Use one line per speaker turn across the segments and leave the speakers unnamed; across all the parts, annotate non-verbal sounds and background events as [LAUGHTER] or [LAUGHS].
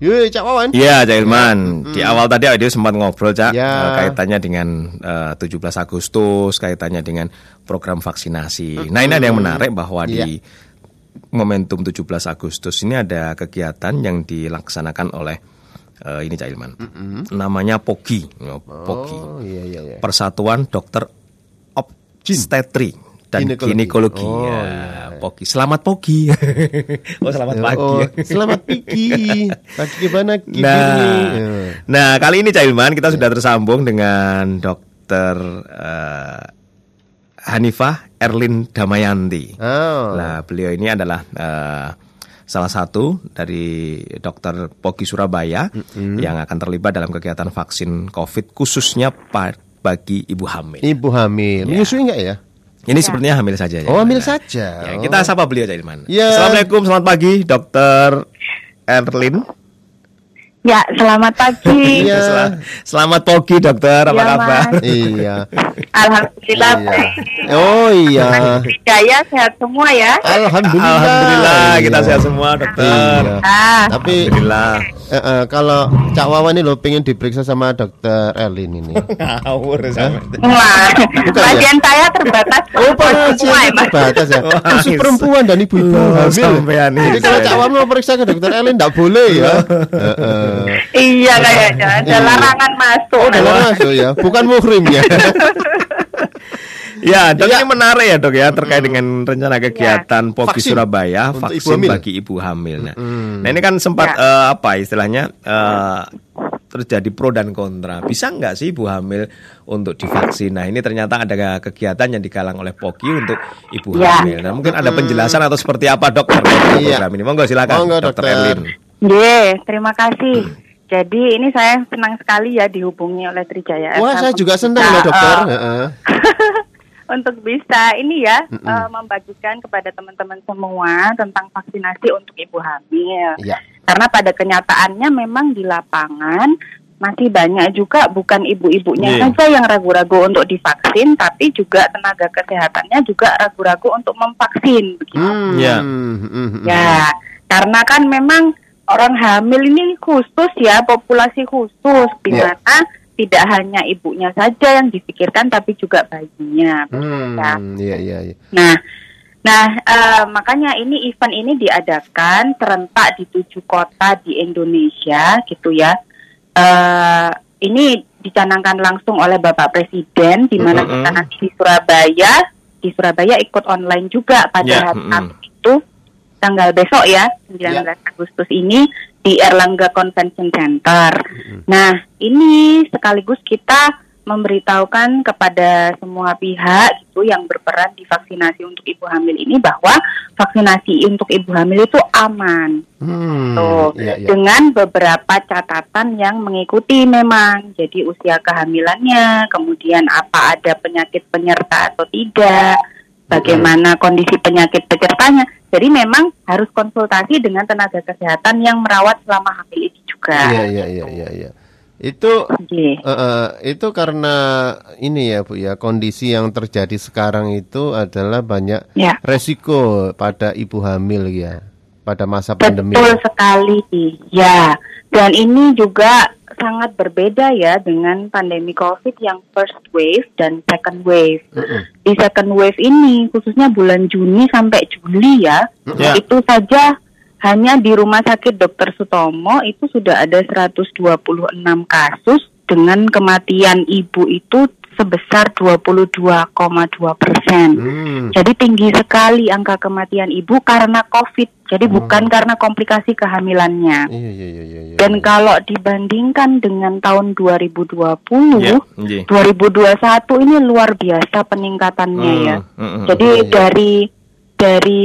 Yuk, Cak Wawan.
Iya, Cak Ilman. Di awal tadi dia sempat ngobrol, Cak,
Ya.
eh, kaitannya dengan eh, 17 Agustus, kaitannya dengan program vaksinasi. Nah, ini ada yang menarik bahwa
Iya.
di momentum 17 Agustus ini ada kegiatan yang dilaksanakan oleh eh, ini Cak Ilman. Namanya POGI. Oh, POGI.
Oh, iya iya iya.
Persatuan Dokter Obstetri dan
Ginekologi.
Ginekologi.
Oh,
Ya, POGI. Selamat POGI. [LAUGHS] oh, selamat pagi.
Oh, [LAUGHS] selamat pagi. Pagi gimana? Gini.
Nah,
Ya.
nah kali ini Cak Ilman kita sudah tersambung dengan Dokter eh, Hanifah Erlin Damayanti.
Oh.
Nah, beliau ini adalah eh, salah satu dari dokter Pogi Surabaya yang akan terlibat dalam kegiatan vaksin COVID khususnya bagi ibu hamil.
Ibu hamil.
Ya.
Menyusui enggak ya?
Ini sepertinya hamil saja.
Oh,
Cak
hamil saja.
Ya,
Oh.
kita sapa beliau Cak Ilman.
Ya.
Assalamualaikum, selamat pagi, Dokter Erlin.
Ya, selamat pagi. [LAUGHS]
Iya.
Sel- Selamat pagi, Dokter. Apa
Iya,
kabar?
Mas.
Iya.
Alhamdulillah.
Iya. Oh iya.
Hidayah sehat semua ya.
Alhamdulillah.
Alhamdulillah kita
Iya.
sehat semua, Dokter.
Iya.
Ah,
Tapi
Alhamdulillah.
eh, eh, kalau Cak Wawan ini lo pengen diperiksa sama dokter Erlin ini. [LAUGHS]
Ngawur sama.
wah,
Bukan ya?
pasien saya terbatas
Oh, pasien
ya,
terbatas ya. Khusus perempuan dan ibu-ibu hamil. Jadi kalau Cak Wawan mau periksa ke dokter Erlin enggak boleh ya. Heeh. [LAUGHS]
Iya kayaknya ada
Iya.
larangan masuk.
Oh, dalam masuk ya. Bukan muhrim ya. [LAUGHS]
Ya, dok
Iya.
ini menarik ya dok ya terkait dengan rencana kegiatan POGI
Vaksin
Surabaya
untuk ibu
vaksin
hamil.
bagi ibu hamil. Nah, nah ini kan sempat
Ya.
eh, apa istilahnya eh, terjadi pro dan kontra. Bisa nggak sih ibu hamil untuk divaksin? Nah ini ternyata ada kegiatan yang digalang oleh POGI untuk ibu
Ya.
hamil. Nah mungkin ada penjelasan atau seperti apa dok terkait
Iya.
program ini? Monggo silakan,
Monggo,
dokter
dokter.
Elin.
Ye, terima kasih. Jadi ini saya senang sekali ya dihubungi oleh Trijaya
Wah, saya juga senang
bisa,
loh dokter.
eh,
Heeh. [LAUGHS]
untuk bisa ini ya eh, membagikan kepada teman-teman semua tentang vaksinasi untuk ibu hamil.
Iya.
Karena pada kenyataannya memang di lapangan masih banyak juga bukan ibu-ibunya
Iya.
saja yang ragu-ragu untuk divaksin, tapi juga tenaga kesehatannya juga ragu-ragu untuk memvaksin. Begitu.
Hmm, hmm.
Ya, karena kan memang orang hamil ini khusus ya, populasi khusus di
Ya.
mana tidak hanya ibunya saja yang dipikirkan, tapi juga bayinya.
Hmm,
Ya.
iya iya iya.
Nah, nah eh, makanya ini event ini diadakan serentak di tujuh kota di Indonesia, gitu ya. Eh, ini dicanangkan langsung oleh Bapak Presiden, di mana
Mm-mm.
kita nanti di Surabaya, di Surabaya ikut online juga pada
Ya,
hari. Sabtu itu tanggal besok ya, 19 Agustus ini di Erlangga Convention Center. Nah, ini sekaligus kita memberitahukan kepada semua pihak gitu yang berperan di vaksinasi untuk ibu hamil ini bahwa vaksinasi untuk ibu hamil itu aman.
Hmm,
Tuh,
iya iya.
dengan beberapa catatan yang mengikuti memang. Jadi usia kehamilannya, kemudian apa ada penyakit penyerta atau tidak, bagaimana kondisi penyakit penyertanya. Jadi memang harus konsultasi dengan tenaga kesehatan yang merawat selama hamil itu juga.
Iya iya iya iya iya. Itu
Oke.
eh, eh, itu karena ini ya Bu ya kondisi yang terjadi sekarang itu adalah banyak
Ya.
resiko pada ibu hamil ya pada masa pandemi.
Betul sekali, ya. Dan ini juga sangat berbeda ya dengan pandemi COVID yang first wave dan second wave.
Mm-mm.
Di second wave ini, khususnya bulan Juni sampai Juli ya,
Ya.
itu saja hanya di Rumah Sakit Dr. Sutomo itu sudah ada 126 kasus dengan kematian ibu itu sebesar 22,2 persen.
Hmm.
Jadi tinggi sekali angka kematian ibu karena COVID. Jadi bukan karena komplikasi kehamilannya.
Iya iya iya iya. iya.
Dan kalau dibandingkan dengan tahun 2020,
Ya, nggih.
2021 ini luar biasa peningkatannya
Hmm,
ya.
hmm, hmm.
Jadi
Iya, iya.
dari dari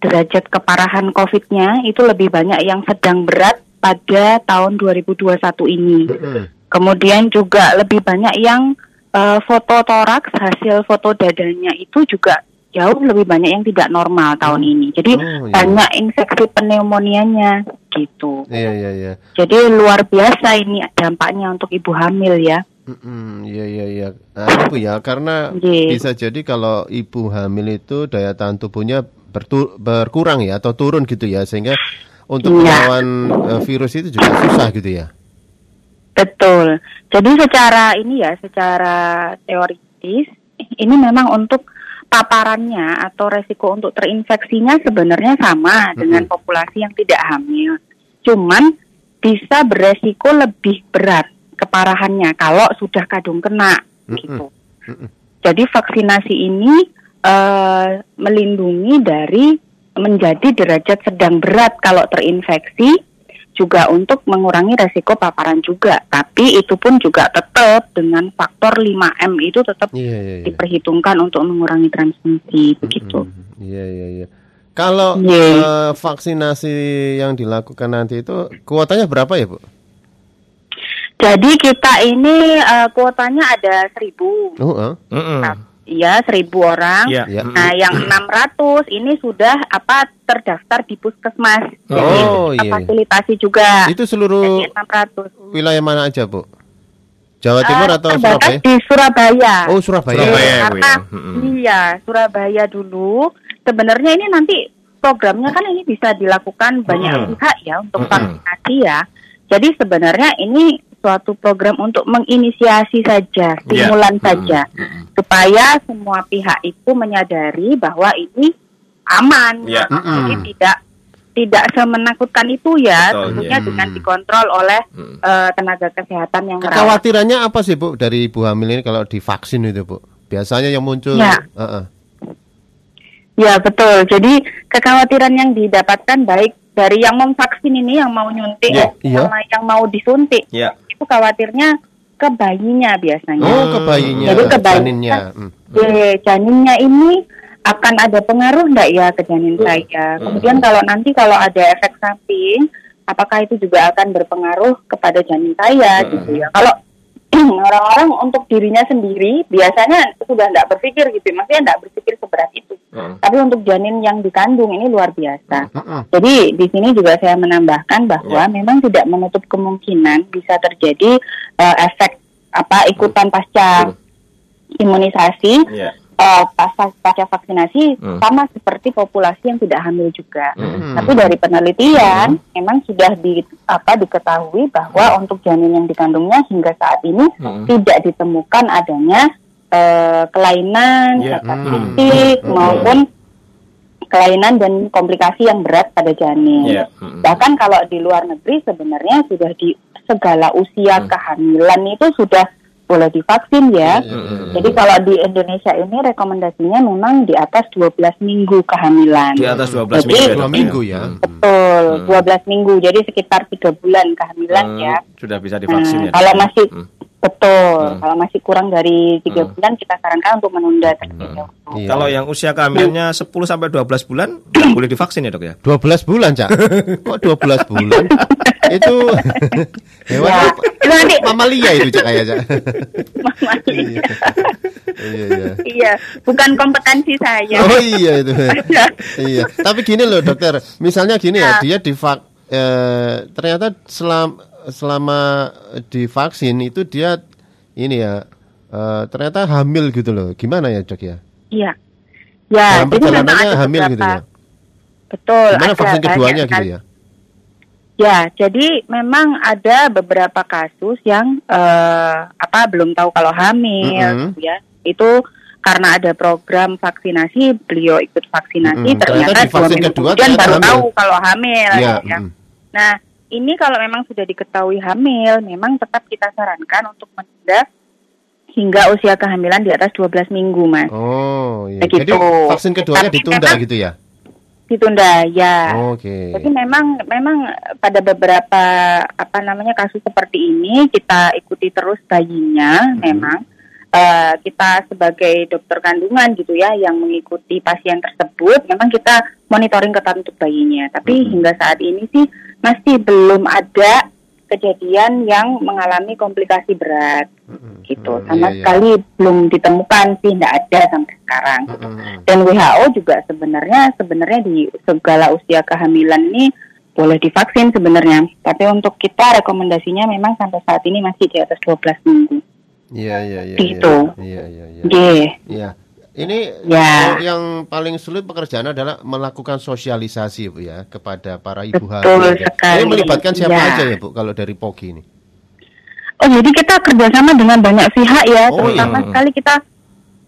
derajat keparahan COVID-nya itu lebih banyak yang sedang berat pada tahun 2021 ini.
Mm-mm.
Kemudian juga lebih banyak yang eh, foto toraks, hasil foto dadanya itu juga jauh lebih banyak yang tidak normal tahun ini. Jadi
Oh, iya.
banyak infeksi pneumonianya gitu.
Iya iya iya.
Jadi luar biasa ini dampaknya untuk ibu hamil ya.
Mm-mm, Iya iya iya. Nah, Bu ya karena
Iya.
bisa jadi kalau ibu hamil itu daya tahan tubuhnya bertu- berkurang ya atau turun gitu ya sehingga untuk
Iya.
melawan eh, virus itu juga susah gitu ya.
Betul. Jadi secara ini ya, secara teoritis ini memang untuk paparannya atau resiko untuk terinfeksinya sebenarnya sama dengan populasi yang tidak hamil. Cuman bisa beresiko lebih berat keparahannya kalau sudah kadung kena gitu.
Mm-mm.
Jadi vaksinasi ini eh, melindungi dari menjadi derajat sedang berat kalau terinfeksi juga untuk mengurangi resiko paparan juga. Tapi itu pun juga tetap dengan faktor 5M itu tetap
Iya iya iya.
diperhitungkan untuk mengurangi transmisi begitu.
Mm, Iya iya iya. Kalau
Iya.
eh, vaksinasi yang dilakukan nanti itu kuotanya berapa ya, Bu?
Jadi kita ini eh, kuotanya ada 1000.
Oh, ah.
Mm-mm.
Iya, 1000 orang.
Iya.
Ya.
Nah, yang 600 ini sudah apa terdaftar di puskesmas.
Oh,
Jadi
iya, iya.
fasilitasi juga.
Itu seluruh
Jadi 600.
wilayah mana aja, Bu? Jawa Timur
Eh,
atau Surabaya?
di Surabaya.
Oh, Surabaya.
Surabaya.
Iya, karena
ya.
Iya Surabaya dulu. Sebenarnya ini nanti programnya kan ini bisa dilakukan banyak
Mm-mm.
pihak ya untuk vaksinasi ya. Jadi sebenarnya ini suatu program untuk menginisiasi saja,
Iya.
stimulan
Mm-mm.
saja,
Mm-mm.
supaya semua pihak itu menyadari bahwa ini aman,
Iya.
jadi
Mm-mm.
tidak tidak semenakutkan itu ya,
Betul,
tentunya
iya.
dengan
Mm.
dikontrol oleh
Mm.
eh, tenaga kesehatan yang merawat.
Kekhawatirannya apa sih, Bu, dari ibu hamil ini kalau divaksin itu, Bu? Biasanya yang muncul
Ya.
Heeh.
Ya betul. Jadi kekhawatiran yang didapatkan baik dari yang mau vaksin ini, yang mau nyuntik,
Iya,
iya.
sama yang mau disuntik,
Iya.
Itu khawatirnya ke bayinya biasanya.
Oh, ke bayinya,
Jadi ke bayi-
janinnya. Hmm.
Eh, janinnya ini akan ada pengaruh enggak ya ke janin
Hmm.
saya? Kemudian kalau nanti kalau ada efek samping, apakah itu juga akan berpengaruh kepada janin saya
Hmm.
gitu ya? Kalau orang-orang untuk dirinya sendiri biasanya sudah enggak berpikir gitu, maksudnya enggak berpikir seberat itu.
Mm.
Tapi untuk janin yang dikandung ini luar biasa.
Mm-mm.
Jadi di sini juga saya menambahkan bahwa
Ya.
memang tidak menutup kemungkinan bisa terjadi eh, efek apa ikutan pasca imunisasi
Iya.
Eh, pasca pasca vaksinasi
Hmm.
sama seperti populasi yang tidak hamil juga.
Mm.
Tapi dari penelitian memang sudah di apa diketahui bahwa untuk janin yang dikandungnya hingga saat ini
Mm.
tidak ditemukan adanya eh, kelainan
Ya.
hepatitis
Hmm.
maupun kelainan dan komplikasi yang berat pada janin.
Iya. Mm.
Bahkan kalau di luar negeri sebenarnya sudah di segala usia
Hmm.
kehamilan itu sudah boleh divaksin ya.
Mm.
Jadi kalau di Indonesia ini rekomendasinya memang di atas 12 minggu kehamilan.
Di atas 12
Jadi-
minggu. ya,
Dua
dok,
minggu
ya.
ya.
Mm.
Betul,
Hmm.
12 minggu. Jadi sekitar tiga bulan kehamilan
Mm.
ya.
Sudah bisa divaksin
Nah,
ya.
kalau
dok?
masih
Mm.
Betul,
Hmm.
kalau masih kurang dari tiga
Hmm.
bulan kita sarankan untuk menunda terlebih dahulu.
Iya.
Kalau yang usia kehamilannya 10 sampai 12 bulan nggak [CLEARS THROAT] boleh divaksin ya, Dok ya?
12 bulan, Cak. [LAUGHS] Kok 12 bulan? [LAUGHS] itu hewan
Ya,
apa?
itu nanti
Mamalia itu, Cak, kayak, Cak. [LAUGHS]
Mama,
Iya. Iya, iya.
iya, bukan kompetensi saya.
Oh iya itu. iya. Tapi gini loh dokter, misalnya gini ya, dia divak eh, ternyata selama selama divaksin itu dia ini ya eh, ternyata hamil gitu loh. Gimana ya dok ya?
Iya. Ya,
Dalam
jadi memang ada
hamil gitu ya.
Betul.
Gimana
ada
vaksin keduanya gitu
kan-
ya?
Ya, jadi memang ada beberapa kasus yang eh, apa belum tahu kalau hamil,
Mm-mm.
gitu ya. Itu karena ada program vaksinasi, beliau ikut vaksinasi,
Mm-mm. Ternyata
ternyata
di
dua
vaksin
minggu
kedua
kemudian
ternyata
baru
hamil.
tahu kalau hamil.
Iya.
ya.
mm.
Nah, ini kalau memang sudah diketahui hamil, memang tetap kita sarankan untuk menunda hingga usia kehamilan di atas 12 minggu, Mas.
Oh iya.
Begitu.
Jadi vaksin keduanya
Tapi
ditunda
memang-
gitu ya?
Ditunda, ya.
Oke.
Jadi memang memang pada beberapa apa namanya kasus seperti ini kita ikuti terus bayinya memang eh, kita sebagai dokter kandungan gitu ya yang mengikuti pasien tersebut memang kita monitoring ketat untuk bayinya. Tapi hingga saat ini sih masih belum ada kejadian yang mengalami komplikasi berat gitu.
Hmm,
Sama
iya, iya.
sekali belum ditemukan sih tidak ada sampai sekarang. gitu.
Mm-mm.
Dan WHO juga sebenarnya sebenarnya di segala usia kehamilan ini boleh divaksin sebenarnya. Tapi untuk kita rekomendasinya memang sampai saat ini masih di atas 12 minggu.
Iya iya iya.
Gitu.
Iya iya iya. Iya. Ini
Ya.
yang paling sulit pekerjaan adalah melakukan sosialisasi Bu ya kepada para ibu hamil. ya. Ini melibatkan siapa
Ya.
aja ya Bu kalau dari Pogi ini?
Oh jadi kita kerjasama dengan banyak pihak ya,
Oh,
terutama
iya.
sekali kita.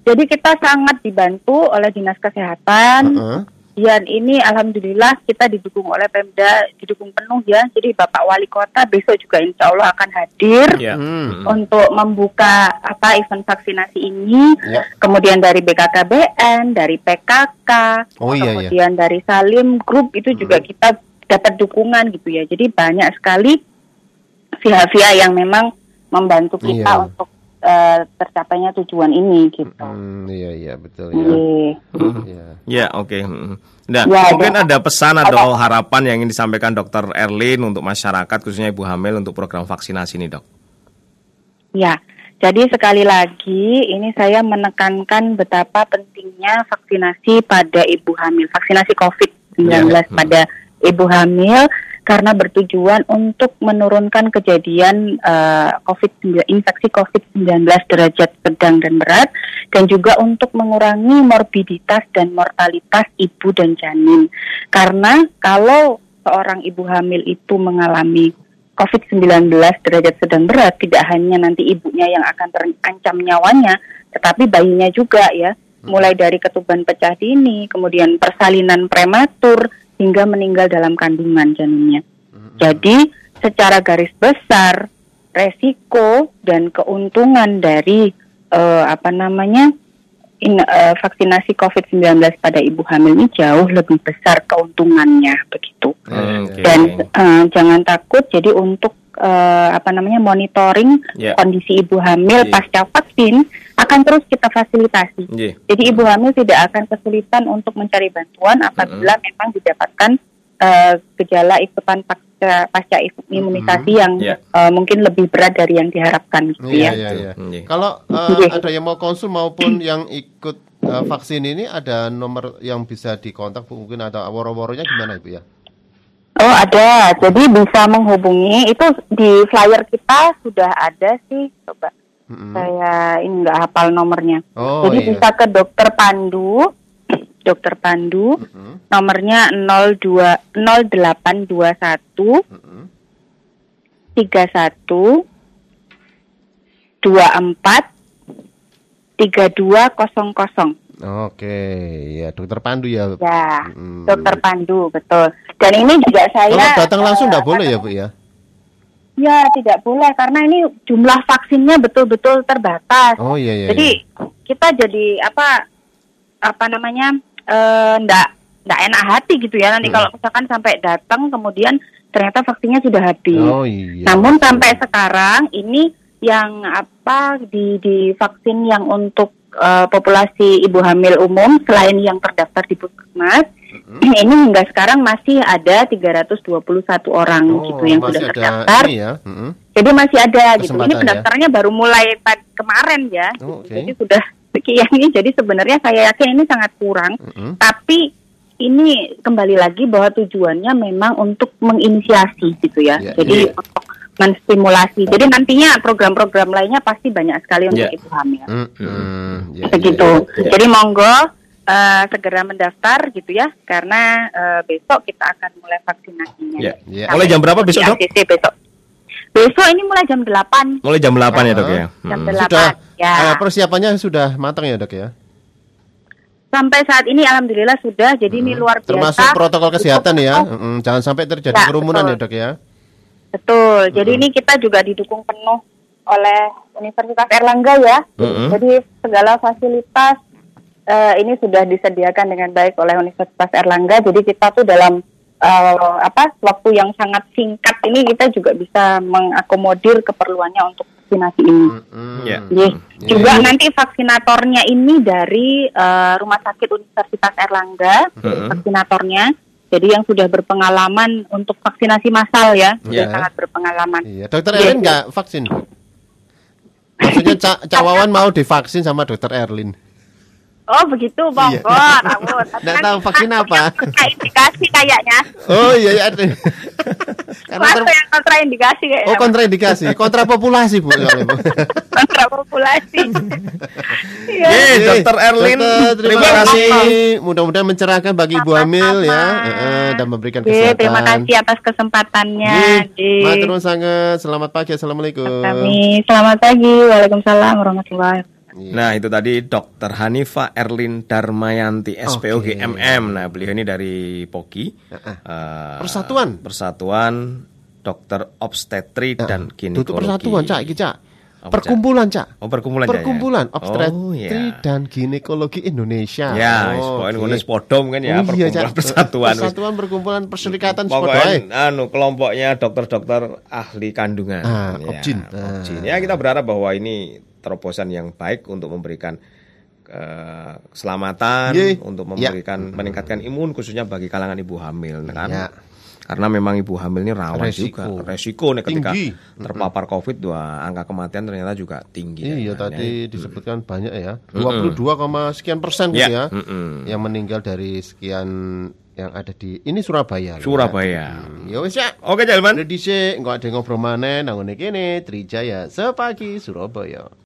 Jadi kita sangat dibantu oleh dinas kesehatan.
Heeh.
Dan ini alhamdulillah kita didukung oleh Pemda, didukung penuh ya. Jadi Bapak Wali Kota besok juga insya Allah akan hadir
Ya.
Hmm.
untuk membuka apa event vaksinasi ini.
Ya.
Kemudian dari BKKBN, dari PKK,
Oh, iya, iya.
kemudian dari Salim Group itu juga kita dapat dukungan gitu ya. Jadi banyak sekali pihak-pihak yang memang membantu kita
Iya.
untuk eh, tercapainya tujuan ini gitu.
Hmm, iya iya betul ya.
Iya.
Iya.
Ya, oke. Nah,
Ya,
mungkin
ada.
ada pesan atau harapan yang ingin disampaikan Dokter Erlin untuk masyarakat khususnya ibu hamil untuk program vaksinasi ini, Dok.
Ya, jadi sekali lagi ini saya menekankan betapa pentingnya vaksinasi pada ibu hamil, vaksinasi COVID-19
Ya, hmm.
pada ibu hamil karena bertujuan untuk menurunkan kejadian eh, COVID infeksi COVID-19 derajat sedang dan berat dan juga untuk mengurangi morbiditas dan mortalitas ibu dan janin. Karena kalau seorang ibu hamil itu mengalami COVID-19 derajat sedang berat tidak hanya nanti ibunya yang akan terancam nyawanya, tetapi bayinya juga ya. Mulai dari ketuban pecah dini, kemudian persalinan prematur hingga meninggal dalam kandungan janinnya. Jadi secara garis besar resiko dan keuntungan dari eh, apa namanya in, eh, vaksinasi COVID-19 pada ibu hamil ini jauh lebih besar keuntungannya begitu.
Hmm, oke.
Dan eh, jangan takut. Jadi untuk eh, apa namanya monitoring
Ya.
kondisi ibu hamil
Iya.
pasca vaksin akan terus kita fasilitasi.
Iya.
Jadi ibu hamil tidak akan kesulitan untuk mencari bantuan apabila memang didapatkan eh, gejala ikutan pasca, pasca imunisasi yang
Ya.
eh, mungkin lebih berat dari yang diharapkan gitu
Iya
ya.
iya iya.
Iya.
Kalau eh,
Iya.
ada yang mau konsul maupun yang ikut eh, vaksin ini ada nomor yang bisa dikontak mungkin ada woro-woronya gimana Ibu ya?
Oh ada, jadi bisa menghubungi itu di flyer kita sudah ada sih, coba
Mm-mm.
saya ini nggak hafal nomornya.
Oh,
jadi
iya.
bisa ke dokter Pandu, [CLEARS THROAT] dokter Pandu,
Mm-mm.
nomornya 02 0821
Mm-mm.
31 24 3200.
Oke, ya dokter Pandu ya.
Ya,
Mm.
dokter Pandu betul. Dan ini juga saya
Kalau datang langsung
eh,
nggak boleh
apa
ya Bu ya?
Ya, tidak boleh karena ini jumlah vaksinnya betul-betul terbatas.
Oh iya iya.
jadi
iya.
kita jadi apa apa namanya eh, ndak ndak enak hati gitu ya nanti
Hmm.
kalau misalkan sampai datang kemudian ternyata vaksinnya sudah habis.
Oh iya.
Namun sampai sekarang ini yang apa di di vaksin yang untuk eh, populasi ibu hamil umum selain yang terdaftar di puskesmas ini hingga sekarang masih ada 321 orang
oh,
gitu yang sudah terdaftar.
ya. Mm-mm.
Jadi masih ada gitu.
Kesempatan
Ini
ya.
pendaftarannya baru mulai kemarin ya.
Oh,
gitu.
oke.
Jadi sudah [LAUGHS] sekian ini. Jadi sebenarnya saya yakin ini sangat kurang.
Mm-mm.
Tapi ini kembali lagi bahwa tujuannya memang untuk menginisiasi gitu ya.
Ya,
Jadi
ya.
Menstimulasi. Jadi nantinya program-program lainnya pasti banyak sekali untuk
Ya.
ibu hamil.
Ya,
Begitu.
ya.
Jadi monggo eh, segera mendaftar gitu ya, karena eh, besok kita akan mulai vaksinasinya.
Ya.
Ya.
Mulai jam berapa besok, Dok?
Besok. Besok ini mulai jam 8
Mulai jam 8 ya, Dok ya.
Jam
Hmm.
delapan.
Sudah
ya.
eh, persiapannya sudah matang ya dok ya?
Sampai saat ini alhamdulillah sudah. Jadi ini luar biasa.
Termasuk protokol kesehatan ya.
penuh.
Mm-mm. Jangan sampai terjadi
Ya,
kerumunan
betul.
ya dok ya.
Betul. Jadi ini kita juga didukung penuh oleh Universitas Erlangga ya.
Mm-mm.
Jadi segala fasilitas eh, ini sudah disediakan dengan baik oleh Universitas Erlangga. Jadi kita tuh dalam eh, apa waktu yang sangat singkat ini kita juga bisa mengakomodir keperluannya untuk vaksinasi ini.
Mm-mm.
Ya.
Yes.
Ya.
Juga nanti vaksinatornya ini dari eh, Rumah Sakit Universitas Erlangga,
Mm-mm.
vaksinatornya. Jadi yang sudah berpengalaman untuk vaksinasi massal ya, sudah
Ya.
sangat berpengalaman.
Iya, dokter
Iya.
Erlin nggak vaksin? Bu? Maksudnya Ca Cawawan mau divaksin sama dokter Erlin.
Oh begitu, monggo.
Iya.
Rawon. [LAUGHS]
Nggak tahu vaksin apa.
Kontraindikasi kayaknya.
Oh iya iya. ada. [LAUGHS] Karena ter-
yang kontraindikasi kayaknya.
Oh kontraindikasi, kontrapopulasi bu. [LAUGHS]
kontrapopulasi. Iya.
Eh, Dokter Erlin,
Dokter, terima,
terima
kasih. Mudah-mudahan mencerahkan bagi ibu hamil ya eh, dan memberikan
Oke,
kesehatan.
terima kasih atas kesempatannya.
Nggih,
Di
matur nuwun sangat. Selamat pagi. Assalamualaikum.
kami. Selamat pagi. Waalaikumsalam warahmatullahi wabarakatuh.
Iya.
Nah itu tadi Dokter Hanifa Erlin Darmayanti SPOG
Oke.
MM. Nah beliau ini dari POKI
Heeh.
eh,
Persatuan.
Persatuan Dokter Obstetri dan Ginekologi.
Tutup persatuan cak iki cak.
Cak?
Perkumpulan cak.
Oh perkumpulan ya, ya?
Perkumpulan
Oh,
obstetri
ya.
dan ginekologi Indonesia.
Ya,
oh,
pokoknya
oke.
ngono podo mungkin ya
Oh, iya,
perkumpulan
Cak. [LAUGHS]
persatuan.
Persatuan perkumpulan perserikatan.
Pokoknya anu kelompoknya dokter-dokter ahli kandungan.
Ah,
Ya.
Obgyn. Ah.
Ya kita berharap bahwa ini terobosan yang baik untuk memberikan eh, keselamatan,
Ye.
untuk
Ya.
memberikan meningkatkan imun khususnya bagi kalangan ibu hamil kan.
Ya.
Karena memang ibu hamil ini rawan
Resiko.
juga, resiko nih ketika
Tinggi.
terpapar COVID, dua angka kematian ternyata juga tinggi.
Iya
kan,
tadi
ya.
disebutkan banyak ya 22, koma sekian persen
Ya,
gitu ya
mm-mm.
yang meninggal dari sekian yang ada di ini Surabaya.
Surabaya.
Ya, ya wis ya.
Oke, Jalman.
Udah dhisik, engko ada ngobrol maneh nang ngene kene Trijaya sepagi Surabaya.